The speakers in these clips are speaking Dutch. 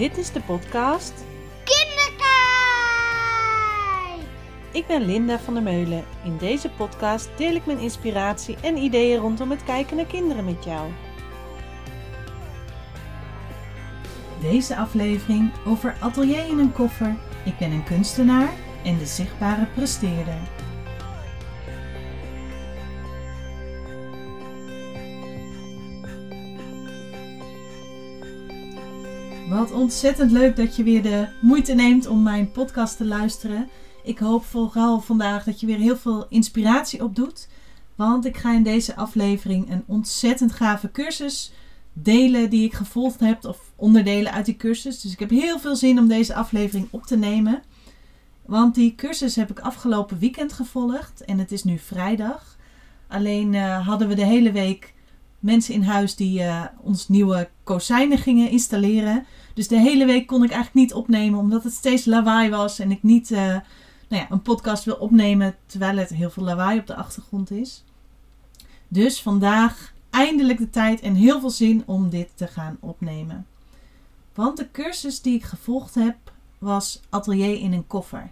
Dit is de podcast Kinderkijk! Ik ben Linda van der Meulen. In deze podcast deel ik mijn inspiratie en ideeën rondom het kijken naar kinderen met jou. Deze aflevering over atelier in een koffer. Ik ben een kunstenaar en de zichtbare presteerder. Wat ontzettend leuk dat je weer de moeite neemt om mijn podcast te luisteren. Ik hoop vooral vandaag dat je weer heel veel inspiratie opdoet. Want ik ga in deze aflevering een ontzettend gave cursus delen die ik gevolgd heb. Of onderdelen uit die cursus. Dus ik heb heel veel zin om deze aflevering op te nemen. Want die cursus heb ik afgelopen weekend gevolgd. En het is nu vrijdag. Alleen uh, hadden we de hele week mensen in huis die uh, ons nieuwe kozijnen gingen installeren. Dus de hele week kon ik eigenlijk niet opnemen, omdat het steeds lawaai was en ik niet uh, nou ja, een podcast wil opnemen terwijl het heel veel lawaai op de achtergrond is. Dus vandaag eindelijk de tijd en heel veel zin om dit te gaan opnemen. Want de cursus die ik gevolgd heb was Atelier in een koffer.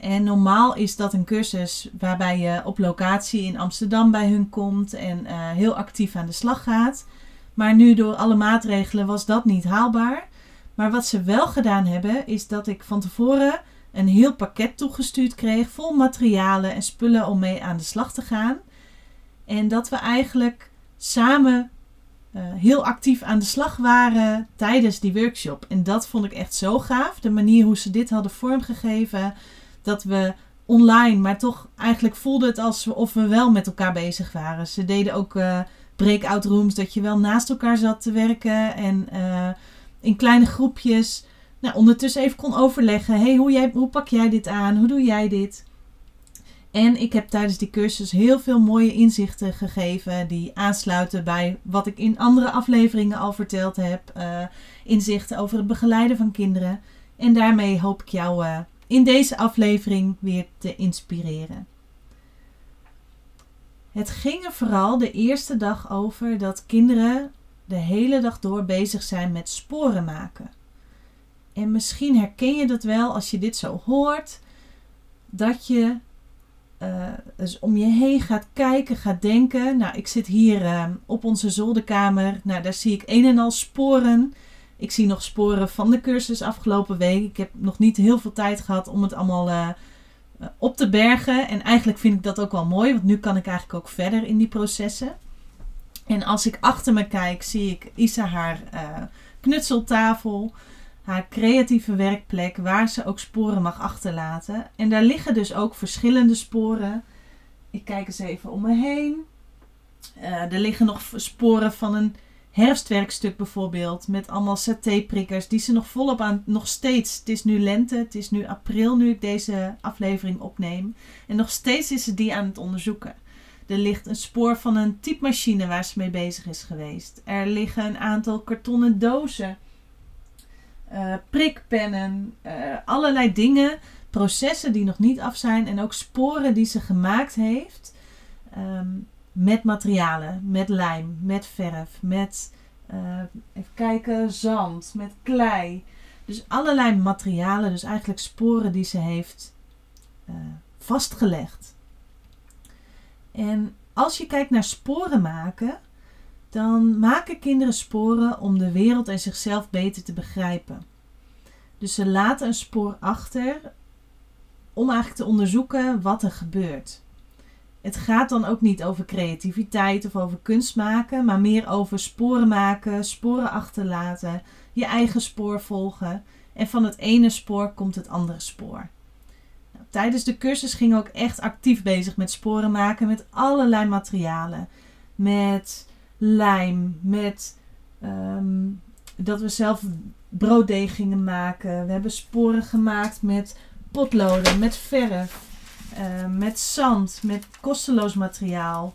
En normaal is dat een cursus waarbij je op locatie in Amsterdam bij hun komt en uh, heel actief aan de slag gaat. Maar nu door alle maatregelen was dat niet haalbaar. Maar wat ze wel gedaan hebben, is dat ik van tevoren een heel pakket toegestuurd kreeg vol materialen en spullen om mee aan de slag te gaan. En dat we eigenlijk samen uh, heel actief aan de slag waren tijdens die workshop. En dat vond ik echt zo gaaf. De manier hoe ze dit hadden vormgegeven. Dat we online, maar toch eigenlijk voelde het alsof we wel met elkaar bezig waren. Ze deden ook uh, breakout rooms, dat je wel naast elkaar zat te werken. En uh, in kleine groepjes. Nou, ondertussen even kon overleggen. hey, hoe, hoe pak jij dit aan? Hoe doe jij dit? En ik heb tijdens die cursus heel veel mooie inzichten gegeven die aansluiten bij wat ik in andere afleveringen al verteld heb. Uh, inzichten over het begeleiden van kinderen. En daarmee hoop ik jou in deze aflevering weer te inspireren. Het ging er vooral de eerste dag over dat kinderen de hele dag door bezig zijn met sporen maken. En misschien herken je dat wel als je dit zo hoort, dat je uh, dus om je heen gaat kijken, gaat denken. Nou, ik zit hier uh, op onze zolderkamer. Nou, daar zie ik een en al sporen. Ik zie nog sporen van de cursus afgelopen week. Ik heb nog niet heel veel tijd gehad om het allemaal uh, op te bergen. En eigenlijk vind ik dat ook wel mooi, want nu kan ik eigenlijk ook verder in die processen. En als ik achter me kijk, zie ik Isa haar uh, knutseltafel, haar creatieve werkplek, waar ze ook sporen mag achterlaten. En daar liggen dus ook verschillende sporen. Ik kijk eens even om me heen. Er liggen nog sporen van een herfstwerkstuk bijvoorbeeld, met allemaal satéprikkers die ze nog volop aan, nog steeds, het is nu lente, het is nu april nu ik deze aflevering opneem. En nog steeds is ze die aan het onderzoeken. Er ligt een spoor van een typemachine waar ze mee bezig is geweest. Er liggen een aantal kartonnen dozen, uh, prikpennen, uh, allerlei dingen, processen die nog niet af zijn en ook sporen die ze gemaakt heeft um, met materialen, met lijm, met verf, met uh, even kijken, zand, met klei. Dus allerlei materialen, dus eigenlijk sporen die ze heeft vastgelegd. En als je kijkt naar sporen maken, dan maken kinderen sporen om de wereld en zichzelf beter te begrijpen. Dus ze laten een spoor achter om eigenlijk te onderzoeken wat er gebeurt. Het gaat dan ook niet over creativiteit of over kunst maken, maar meer over sporen maken, sporen achterlaten, je eigen spoor volgen en van het ene spoor komt het andere spoor tijdens de cursus ging ook echt actief bezig met sporen maken met allerlei materialen. Met lijm, met um, dat we zelf brooddeeg gingen maken. We hebben sporen gemaakt met potloden, met verf, uh, met zand, met kosteloos materiaal,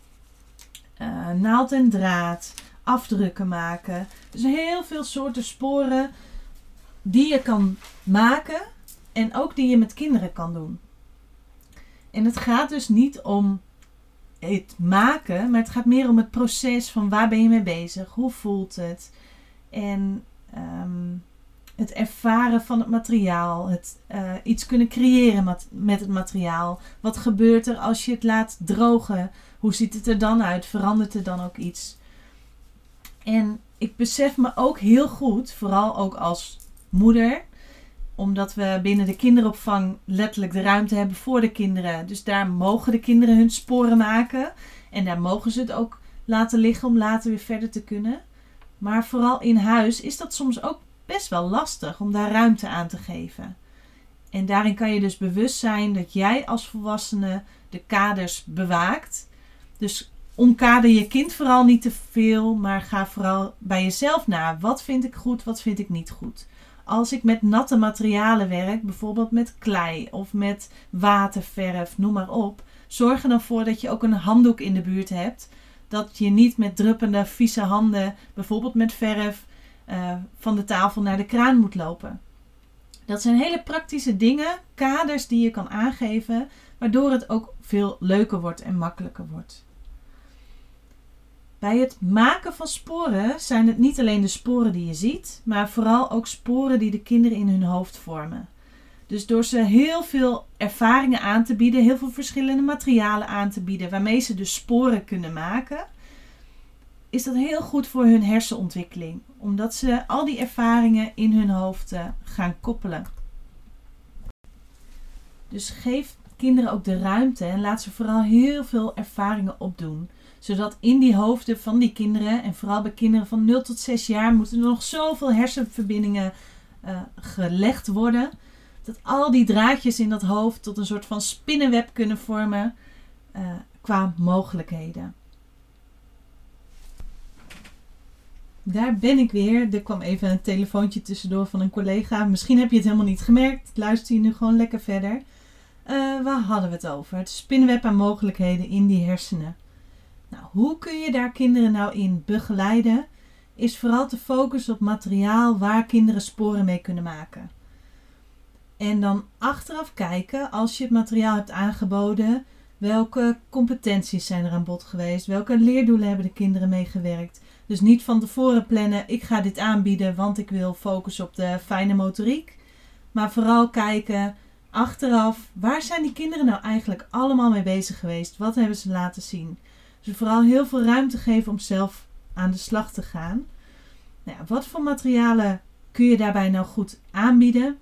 uh, naald en draad, afdrukken maken. Dus heel veel soorten sporen die je kan maken en ook die je met kinderen kan doen. En het gaat dus niet om het maken, maar het gaat meer om het proces van waar ben je mee bezig, hoe voelt het. En um, het ervaren van het materiaal, het uh, iets kunnen creëren met, met het materiaal. Wat gebeurt er als je het laat drogen? Hoe ziet het er dan uit? Verandert er dan ook iets? En ik besef me ook heel goed, vooral ook als moeder, omdat we binnen de kinderopvang letterlijk de ruimte hebben voor de kinderen. Dus daar mogen de kinderen hun sporen maken. En daar mogen ze het ook laten liggen om later weer verder te kunnen. Maar vooral in huis is dat soms ook best wel lastig om daar ruimte aan te geven. En daarin kan je dus bewust zijn dat jij als volwassene de kaders bewaakt. Dus omkader je kind vooral niet te veel, maar ga vooral bij jezelf na. Wat vind ik goed, wat vind ik niet goed? Als ik met natte materialen werk, bijvoorbeeld met klei of met waterverf, noem maar op, zorg er dan voor dat je ook een handdoek in de buurt hebt. Dat je niet met druppende, vieze handen, bijvoorbeeld met verf, uh, van de tafel naar de kraan moet lopen. Dat zijn hele praktische dingen, kaders die je kan aangeven, waardoor het ook veel leuker wordt en makkelijker wordt. Bij het maken van sporen zijn het niet alleen de sporen die je ziet, maar vooral ook sporen die de kinderen in hun hoofd vormen. Dus door ze heel veel ervaringen aan te bieden, heel veel verschillende materialen aan te bieden, waarmee ze dus sporen kunnen maken, is dat heel goed voor hun hersenontwikkeling. Omdat ze al die ervaringen in hun hoofd uh, gaan koppelen. Dus geef kinderen ook de ruimte en laat ze vooral heel veel ervaringen opdoen. Zodat in die hoofden van die kinderen, en vooral bij kinderen van 0 tot 6 jaar, moeten er nog zoveel hersenverbindingen uh, gelegd worden. Dat al die draadjes in dat hoofd tot een soort van spinnenweb kunnen vormen uh, qua mogelijkheden. Daar ben ik weer. Er kwam even een telefoontje tussendoor van een collega. Misschien heb je het helemaal niet gemerkt. Luister je nu gewoon lekker verder. Uh, waar hadden we het over? Het spinnenweb aan mogelijkheden in die hersenen. Nou, hoe kun je daar kinderen nou in begeleiden? Is vooral te focussen op materiaal waar kinderen sporen mee kunnen maken. En dan achteraf kijken, als je het materiaal hebt aangeboden, welke competenties zijn er aan bod geweest? Welke leerdoelen hebben de kinderen meegewerkt? Dus niet van tevoren plannen, ik ga dit aanbieden, want ik wil focussen op de fijne motoriek. Maar vooral kijken achteraf, waar zijn die kinderen nou eigenlijk allemaal mee bezig geweest? Wat hebben ze laten zien? Dus vooral heel veel ruimte geven om zelf aan de slag te gaan. Nou ja, wat voor materialen kun je daarbij nou goed aanbieden?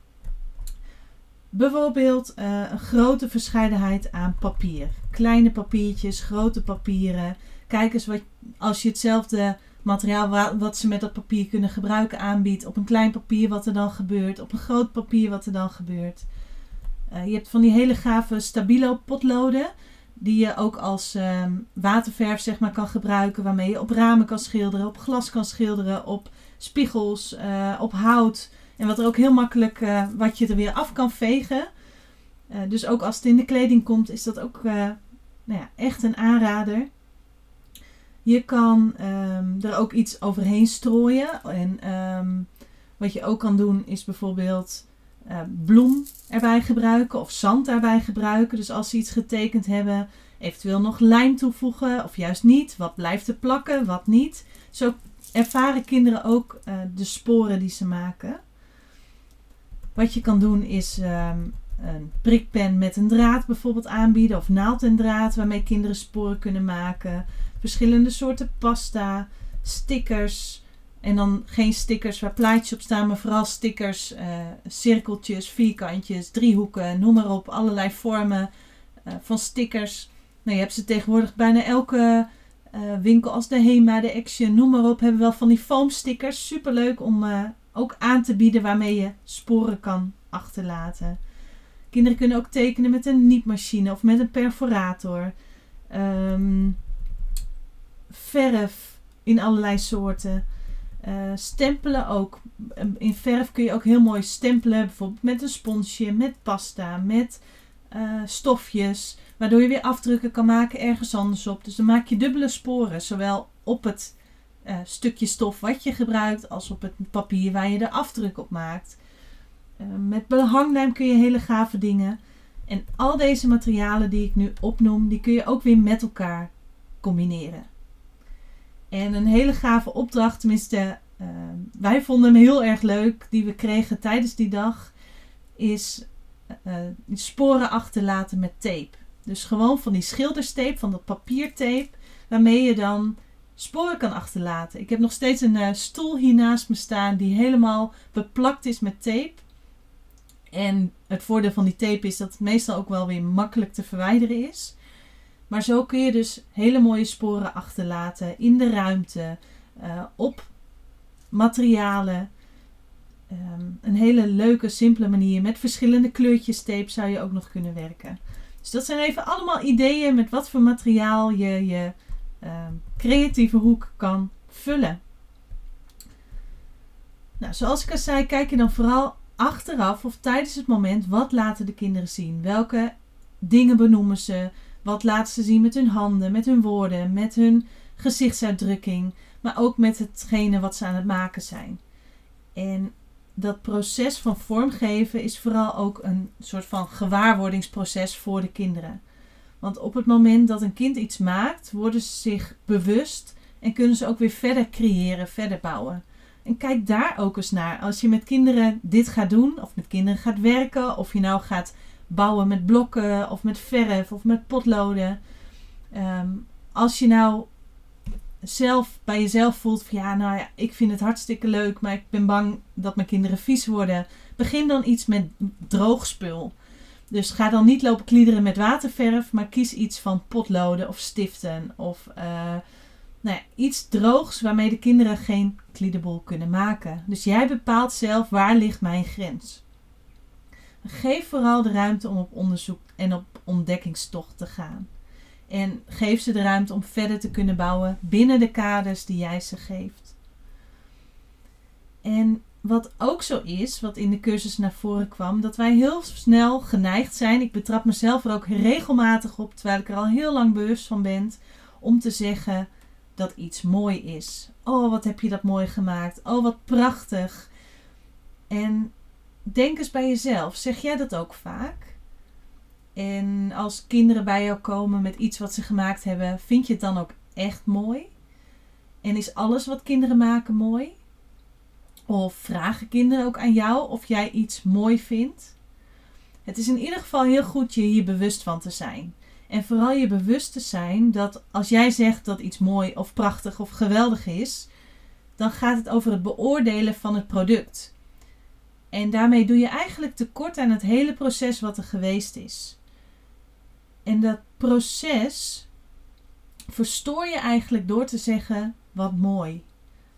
Bijvoorbeeld uh, een grote verscheidenheid aan papier. Kleine papiertjes, grote papieren. Kijk eens wat, als je hetzelfde materiaal wat ze met dat papier kunnen gebruiken aanbiedt. Op een klein papier wat er dan gebeurt. Op een groot papier wat er dan gebeurt. Uh, je hebt van die hele gave stabilo potloden. Die je ook als uh, waterverf zeg maar, kan gebruiken. Waarmee je op ramen kan schilderen. Op glas kan schilderen. Op spiegels. Uh, op hout. En wat er ook heel makkelijk, uh, wat je er weer af kan vegen. dus ook als het in de kleding komt, is dat ook nou ja, echt een aanrader. Je kan um, er ook iets overheen strooien. En um, wat je ook kan doen is bijvoorbeeld uh, bloem erbij gebruiken of zand erbij gebruiken. Dus als ze iets getekend hebben, eventueel nog lijm toevoegen of juist niet. Wat blijft er plakken, wat niet. Zo ervaren kinderen ook uh, de sporen die ze maken. Wat je kan doen is een prikpen met een draad bijvoorbeeld aanbieden of naald en draad waarmee kinderen sporen kunnen maken verschillende soorten pasta, stickers. En dan geen stickers waar plaatjes op staan, maar vooral stickers, uh, cirkeltjes, vierkantjes, driehoeken, noem maar op. Allerlei vormen uh, van stickers. Nou, je hebt ze tegenwoordig bijna elke uh, winkel als de Hema, de Action, noem maar op. Hebben wel van die foam stickers. Super leuk om ook aan te bieden waarmee je sporen kan achterlaten. Kinderen kunnen ook tekenen met een nietmachine of met een perforator. Um, verf in allerlei soorten. Uh, stempelen ook. In verf kun je ook heel mooi stempelen. Bijvoorbeeld met een sponsje, met pasta, met uh, stofjes. Waardoor je weer afdrukken kan maken ergens anders op. Dus dan maak je dubbele sporen. Zowel op het uh, stukje stof wat je gebruikt. Als op het papier waar je de afdruk op maakt. met behanglijm kun je hele gave dingen. En al deze materialen die ik nu opnoem. Die kun je ook weer met elkaar combineren. En een hele gave opdracht, tenminste, ehm, wij vonden hem heel erg leuk, die we kregen tijdens die dag, is uh, sporen achterlaten met tape. Dus gewoon van die schilderstape, van dat papiertape, waarmee je dan sporen kan achterlaten. Ik heb nog steeds een uh, stoel hier naast me staan die helemaal beplakt is met tape. En het voordeel van die tape is dat het meestal ook wel weer makkelijk te verwijderen is. Maar zo kun je dus hele mooie sporen achterlaten in de ruimte, uh, op materialen. Um, een hele leuke, simpele manier. Met verschillende kleurtjes tape zou je ook nog kunnen werken. Dus dat zijn even allemaal ideeën met wat voor materiaal je je um, creatieve hoek kan vullen. Nou, zoals ik al zei, kijk je dan vooral achteraf of tijdens het moment wat laten de kinderen zien. Welke dingen benoemen ze? Wat laten ze zien met hun handen, met hun woorden, met hun gezichtsuitdrukking, maar ook met hetgene wat ze aan het maken zijn. En dat proces van vormgeven is vooral ook een soort van gewaarwordingsproces voor de kinderen. Want op het moment dat een kind iets maakt, worden ze zich bewust en kunnen ze ook weer verder creëren, verder bouwen. En kijk daar ook eens naar. Als je met kinderen dit gaat doen, of met kinderen gaat werken, of je nou gaat bouwen met blokken, of met verf, of met potloden. Ehm, als je nou zelf bij jezelf voelt van ja, nou ja, ik vind het hartstikke leuk, maar ik ben bang dat mijn kinderen vies worden. Begin dan iets met droogspul. Dus ga dan niet lopen kliederen met waterverf, maar kies iets van potloden of stiften of uh, nou ja, iets droogs waarmee de kinderen geen kliederbol kunnen maken. Dus jij bepaalt zelf waar ligt mijn grens. Geef vooral de ruimte om op onderzoek en op ontdekkingstocht te gaan. En geef ze de ruimte om verder te kunnen bouwen binnen de kaders die jij ze geeft. En wat ook zo is, wat in de cursus naar voren kwam, dat wij heel snel geneigd zijn. Ik betrap mezelf er ook regelmatig op, terwijl ik er al heel lang bewust van ben, om te zeggen dat iets mooi is. Oh, wat heb je dat mooi gemaakt. Oh, wat prachtig. En denk eens bij jezelf, zeg jij dat ook vaak? En als kinderen bij jou komen met iets wat ze gemaakt hebben, vind je het dan ook echt mooi? En is alles wat kinderen maken mooi? Of vragen kinderen ook aan jou of jij iets mooi vindt? Het is in ieder geval heel goed je hier bewust van te zijn. En vooral je bewust te zijn dat als jij zegt dat iets mooi of prachtig of geweldig is, dan gaat het over het beoordelen van het product. En daarmee doe je eigenlijk tekort aan het hele proces wat er geweest is. En dat proces verstoor je eigenlijk door te zeggen wat mooi.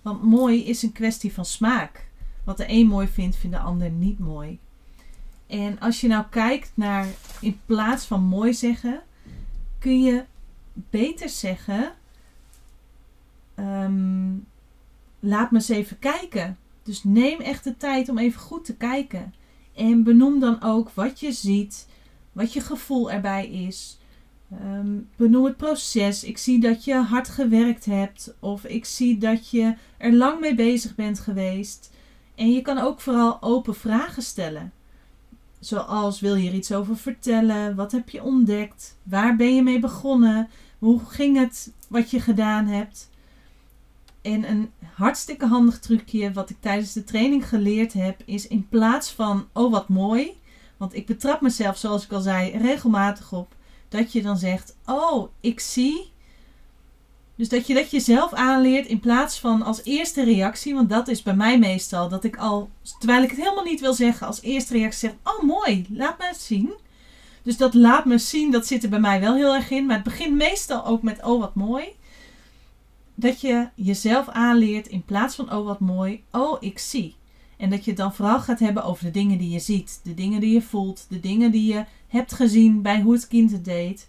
Want mooi is een kwestie van smaak. Wat de een mooi vindt, vindt de ander niet mooi. En als je nou kijkt naar in plaats van mooi zeggen, kun je beter zeggen: um, laat me eens even kijken. Dus neem echt de tijd om even goed te kijken. En benoem dan ook wat je ziet, wat je gevoel erbij is. Um, benoem het proces. Ik zie dat je hard gewerkt hebt. Of ik zie dat je er lang mee bezig bent geweest. En je kan ook vooral open vragen stellen. Zoals wil je er iets over vertellen? Wat heb je ontdekt? Waar ben je mee begonnen? Hoe ging het wat je gedaan hebt? En een hartstikke handig trucje wat ik tijdens de training geleerd heb is in plaats van oh wat mooi, want ik betrap mezelf zoals ik al zei regelmatig op dat je dan zegt oh ik zie dus dat je dat jezelf aanleert in plaats van als eerste reactie, want dat is bij mij meestal dat ik al, terwijl ik het helemaal niet wil zeggen, als eerste reactie zeg: Oh mooi, laat me het zien. Dus dat laat me zien, dat zit er bij mij wel heel erg in. Maar het begint meestal ook met: Oh wat mooi. Dat je jezelf aanleert in plaats van: Oh wat mooi, oh ik zie. En dat je het dan vooral gaat hebben over de dingen die je ziet, de dingen die je voelt, de dingen die je hebt gezien bij hoe het kind het deed.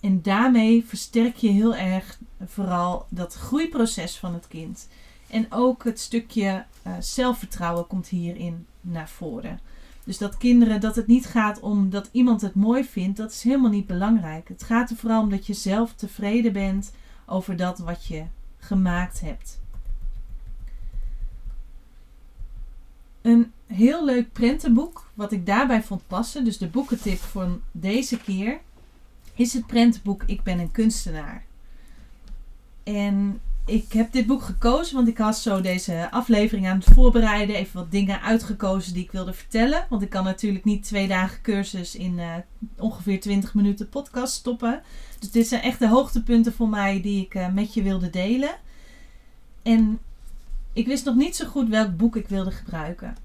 En daarmee versterk je heel erg vooral dat groeiproces van het kind. En ook het stukje uh, zelfvertrouwen komt hierin naar voren. Dus dat kinderen, dat het niet gaat om dat iemand het mooi vindt, dat is helemaal niet belangrijk. Het gaat er vooral om dat je zelf tevreden bent over dat wat je gemaakt hebt. Een heel leuk prentenboek, wat ik daarbij vond passen, dus de boekentip van deze keer, is het prentenboek Ik ben een kunstenaar. En ik heb dit boek gekozen, want ik was zo deze aflevering aan het voorbereiden. Even wat dingen uitgekozen die ik wilde vertellen. Want ik kan natuurlijk niet twee dagen cursus in uh, ongeveer 20 minuten podcast stoppen. Dus dit zijn echt de hoogtepunten voor mij die ik uh, met je wilde delen. En ik wist nog niet zo goed welk boek ik wilde gebruiken.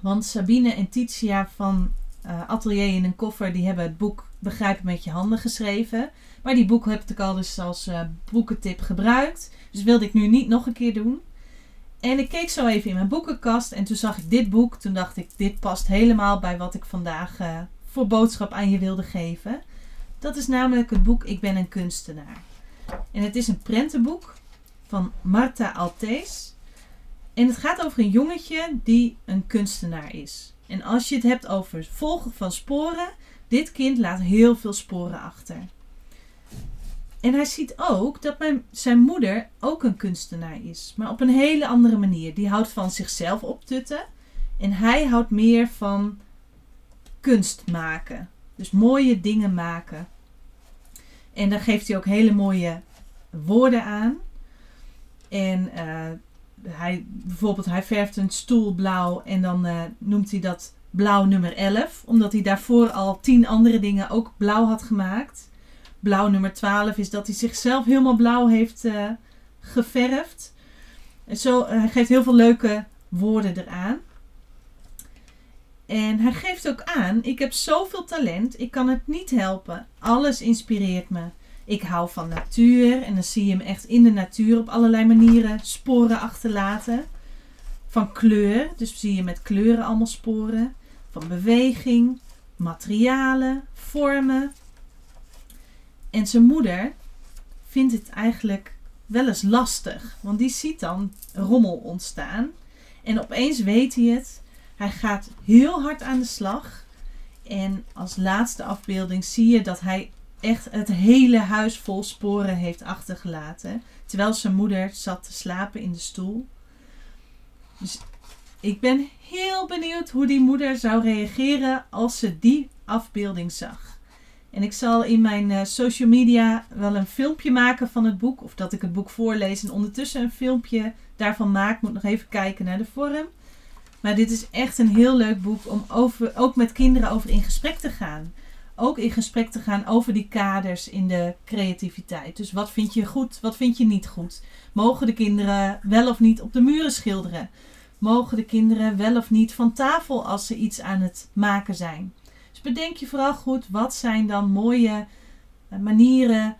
Want Sabine en Titia van uh, Atelier in een Koffer, die hebben het boek Begrijp met je handen geschreven. Maar die boek heb ik al dus als uh, boekentip gebruikt. Dus wilde ik nu niet nog een keer doen. En ik keek zo even in mijn boekenkast en toen zag ik dit boek. Toen dacht ik, dit past helemaal bij wat ik vandaag uh, voor boodschap aan je wilde geven. Dat is namelijk het boek Ik ben een kunstenaar. En het is een prentenboek van Marta Altes. En het gaat over een jongetje die een kunstenaar is. En als je het hebt over volgen van sporen, dit kind laat heel veel sporen achter. En hij ziet ook dat zijn moeder ook een kunstenaar is, maar op een hele andere manier. Die houdt van zichzelf optutten en hij houdt meer van kunst maken. Dus mooie dingen maken. En daar geeft hij ook hele mooie woorden aan. En uh, hij, bijvoorbeeld, hij verft een stoel blauw en dan uh, noemt hij dat blauw nummer 11, omdat hij daarvoor al tien andere dingen ook blauw had gemaakt. Blauw nummer 12 is dat hij zichzelf helemaal blauw heeft uh, geverfd. En zo, uh, hij geeft heel veel leuke woorden eraan. En hij geeft ook aan: ik heb zoveel talent, ik kan het niet helpen. Alles inspireert me. Ik hou van natuur en dan zie je hem echt in de natuur op allerlei manieren sporen achterlaten. Van kleur, dus zie je met kleuren allemaal sporen. Van beweging, materialen, vormen. En zijn moeder vindt het eigenlijk wel eens lastig, want die ziet dan rommel ontstaan. En opeens weet hij het. Hij gaat heel hard aan de slag. En als laatste afbeelding zie je dat hij echt het hele huis vol sporen heeft achtergelaten. Terwijl zijn moeder zat te slapen in de stoel. Dus ik ben heel benieuwd hoe die moeder zou reageren als ze die afbeelding zag. En ik zal in mijn uh, social media wel een filmpje maken van het boek. Of dat ik het boek voorlees en ondertussen een filmpje daarvan maak. Moet nog even kijken naar de vorm. Maar dit is echt een heel leuk boek om over, ook met kinderen over in gesprek te gaan ook in gesprek te gaan over die kaders in de creativiteit. Dus wat vind je goed, wat vind je niet goed? Mogen de kinderen wel of niet op de muren schilderen? Mogen de kinderen wel of niet van tafel als ze iets aan het maken zijn? Dus bedenk je vooral goed, wat zijn dan mooie eh, manieren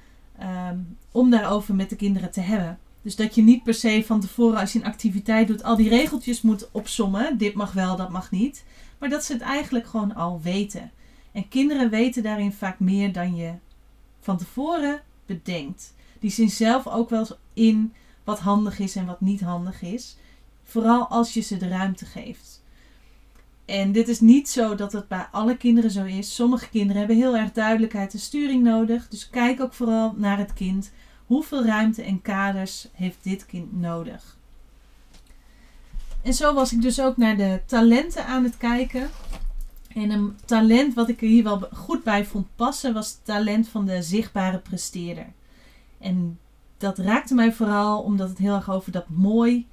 um, om daarover met de kinderen te hebben. Dus dat je niet per se van tevoren als je een activiteit doet al die regeltjes moet opsommen. Dit mag wel, dat mag niet. Maar dat ze het eigenlijk gewoon al weten. En kinderen weten daarin vaak meer dan je van tevoren bedenkt. Die zien zelf ook wel in wat handig is en wat niet handig is. Vooral als je ze de ruimte geeft. En dit is niet zo dat het bij alle kinderen zo is. Sommige kinderen hebben heel erg duidelijkheid en sturing nodig. Dus kijk ook vooral naar het kind. Hoeveel ruimte en kaders heeft dit kind nodig? En zo was ik dus ook naar de talenten aan het kijken. En een talent wat ik er hier wel goed bij vond passen, was het talent van de zichtbare presteerder. En dat raakte mij vooral omdat het heel erg over dat mooi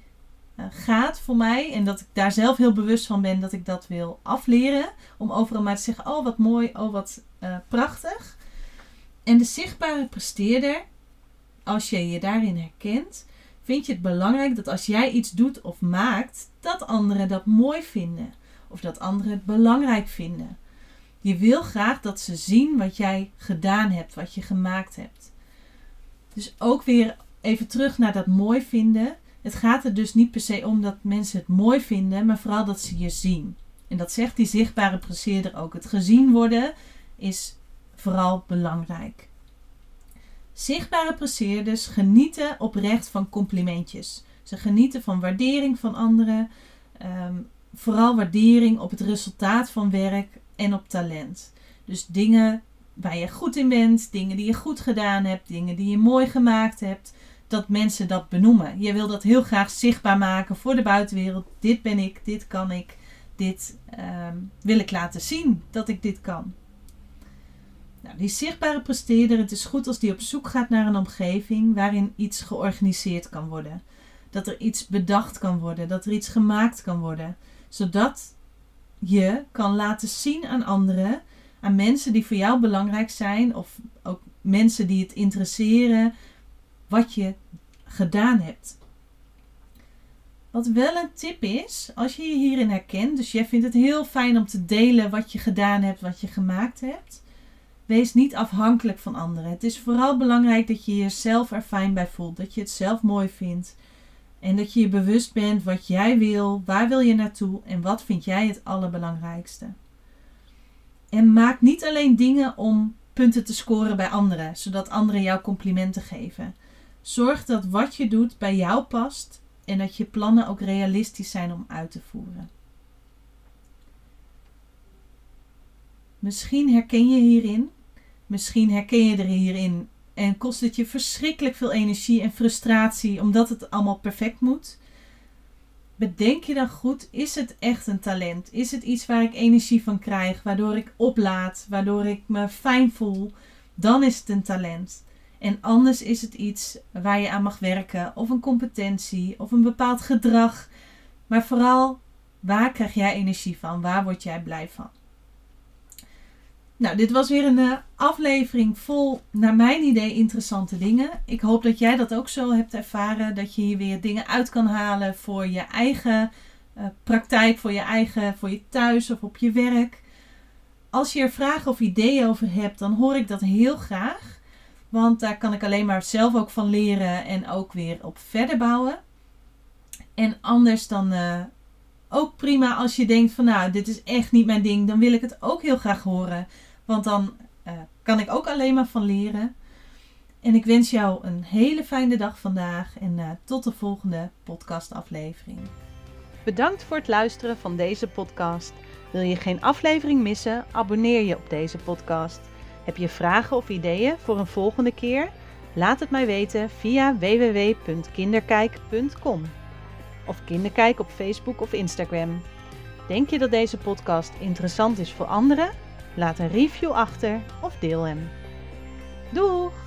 uh, gaat voor mij. En dat ik daar zelf heel bewust van ben dat ik dat wil afleren. Om overal maar te zeggen, oh wat mooi, oh wat uh, prachtig. En de zichtbare presteerder, als je je daarin herkent, vind je het belangrijk dat als jij iets doet of maakt, dat anderen dat mooi vinden of dat anderen het belangrijk vinden. Je wil graag dat ze zien wat jij gedaan hebt, wat je gemaakt hebt. Dus ook weer even terug naar dat mooi vinden. Het gaat er dus niet per se om dat mensen het mooi vinden, maar vooral dat ze je zien. En dat zegt die zichtbare presseerder ook. Het gezien worden is vooral belangrijk. Zichtbare presseerders genieten oprecht van complimentjes. Ze genieten van waardering van anderen. Um, vooral waardering op het resultaat van werk en op talent. Dus dingen waar je goed in bent, dingen die je goed gedaan hebt, dingen die je mooi gemaakt hebt, dat mensen dat benoemen. Je wil dat heel graag zichtbaar maken voor de buitenwereld. Dit ben ik, dit kan ik, dit um, wil ik laten zien dat ik dit kan. Nou, die zichtbare presteerder, het is goed als die op zoek gaat naar een omgeving waarin iets georganiseerd kan worden. Dat er iets bedacht kan worden, dat er iets gemaakt kan worden. Zodat je kan laten zien aan anderen, aan mensen die voor jou belangrijk zijn, of ook mensen die het interesseren, wat je gedaan hebt. Wat wel een tip is, als je je hierin herkent, dus jij vindt het heel fijn om te delen wat je gedaan hebt, wat je gemaakt hebt. Wees niet afhankelijk van anderen. Het is vooral belangrijk dat je jezelf er fijn bij voelt, dat je het zelf mooi vindt. En dat je je bewust bent wat jij wil, waar wil je naartoe en wat vind jij het allerbelangrijkste. En maak niet alleen dingen om punten te scoren bij anderen, zodat anderen jou complimenten geven. Zorg dat wat je doet bij jou past en dat je plannen ook realistisch zijn om uit te voeren. Misschien herken je hierin, misschien herken je er hierin en kost het je verschrikkelijk veel energie en frustratie omdat het allemaal perfect moet. Bedenk je dan goed, is het echt een talent? Is het iets waar ik energie van krijg, waardoor ik oplaad, waardoor ik me fijn voel? Dan is het een talent. En anders is het iets waar je aan mag werken, of een competentie, of een bepaald gedrag. Maar vooral, waar krijg jij energie van? Waar word jij blij van? Nou, dit was weer een uh, aflevering vol, naar mijn idee, interessante dingen. Ik hoop dat jij dat ook zo hebt ervaren. Dat je hier weer dingen uit kan halen voor je eigen uh, praktijk, voor je eigen, voor je thuis of op je werk. Als je er vragen of ideeën over hebt, dan hoor ik dat heel graag. Want daar kan ik alleen maar zelf ook van leren en ook weer op verder bouwen. En anders dan uh, ook prima als je denkt van nou, dit is echt niet mijn ding. Dan wil ik het ook heel graag horen. Want dan uh, kan ik ook alleen maar van leren. En ik wens jou een hele fijne dag vandaag en uh, tot de volgende podcastaflevering. Bedankt voor het luisteren van deze podcast. Wil je geen aflevering missen? Abonneer je op deze podcast. Heb je vragen of ideeën voor een volgende keer? Laat het mij weten via www.kinderkijk.com of Kinderkijk op Facebook of Instagram. Denk je dat deze podcast interessant is voor anderen? Laat een review achter of deel hem. Doeg!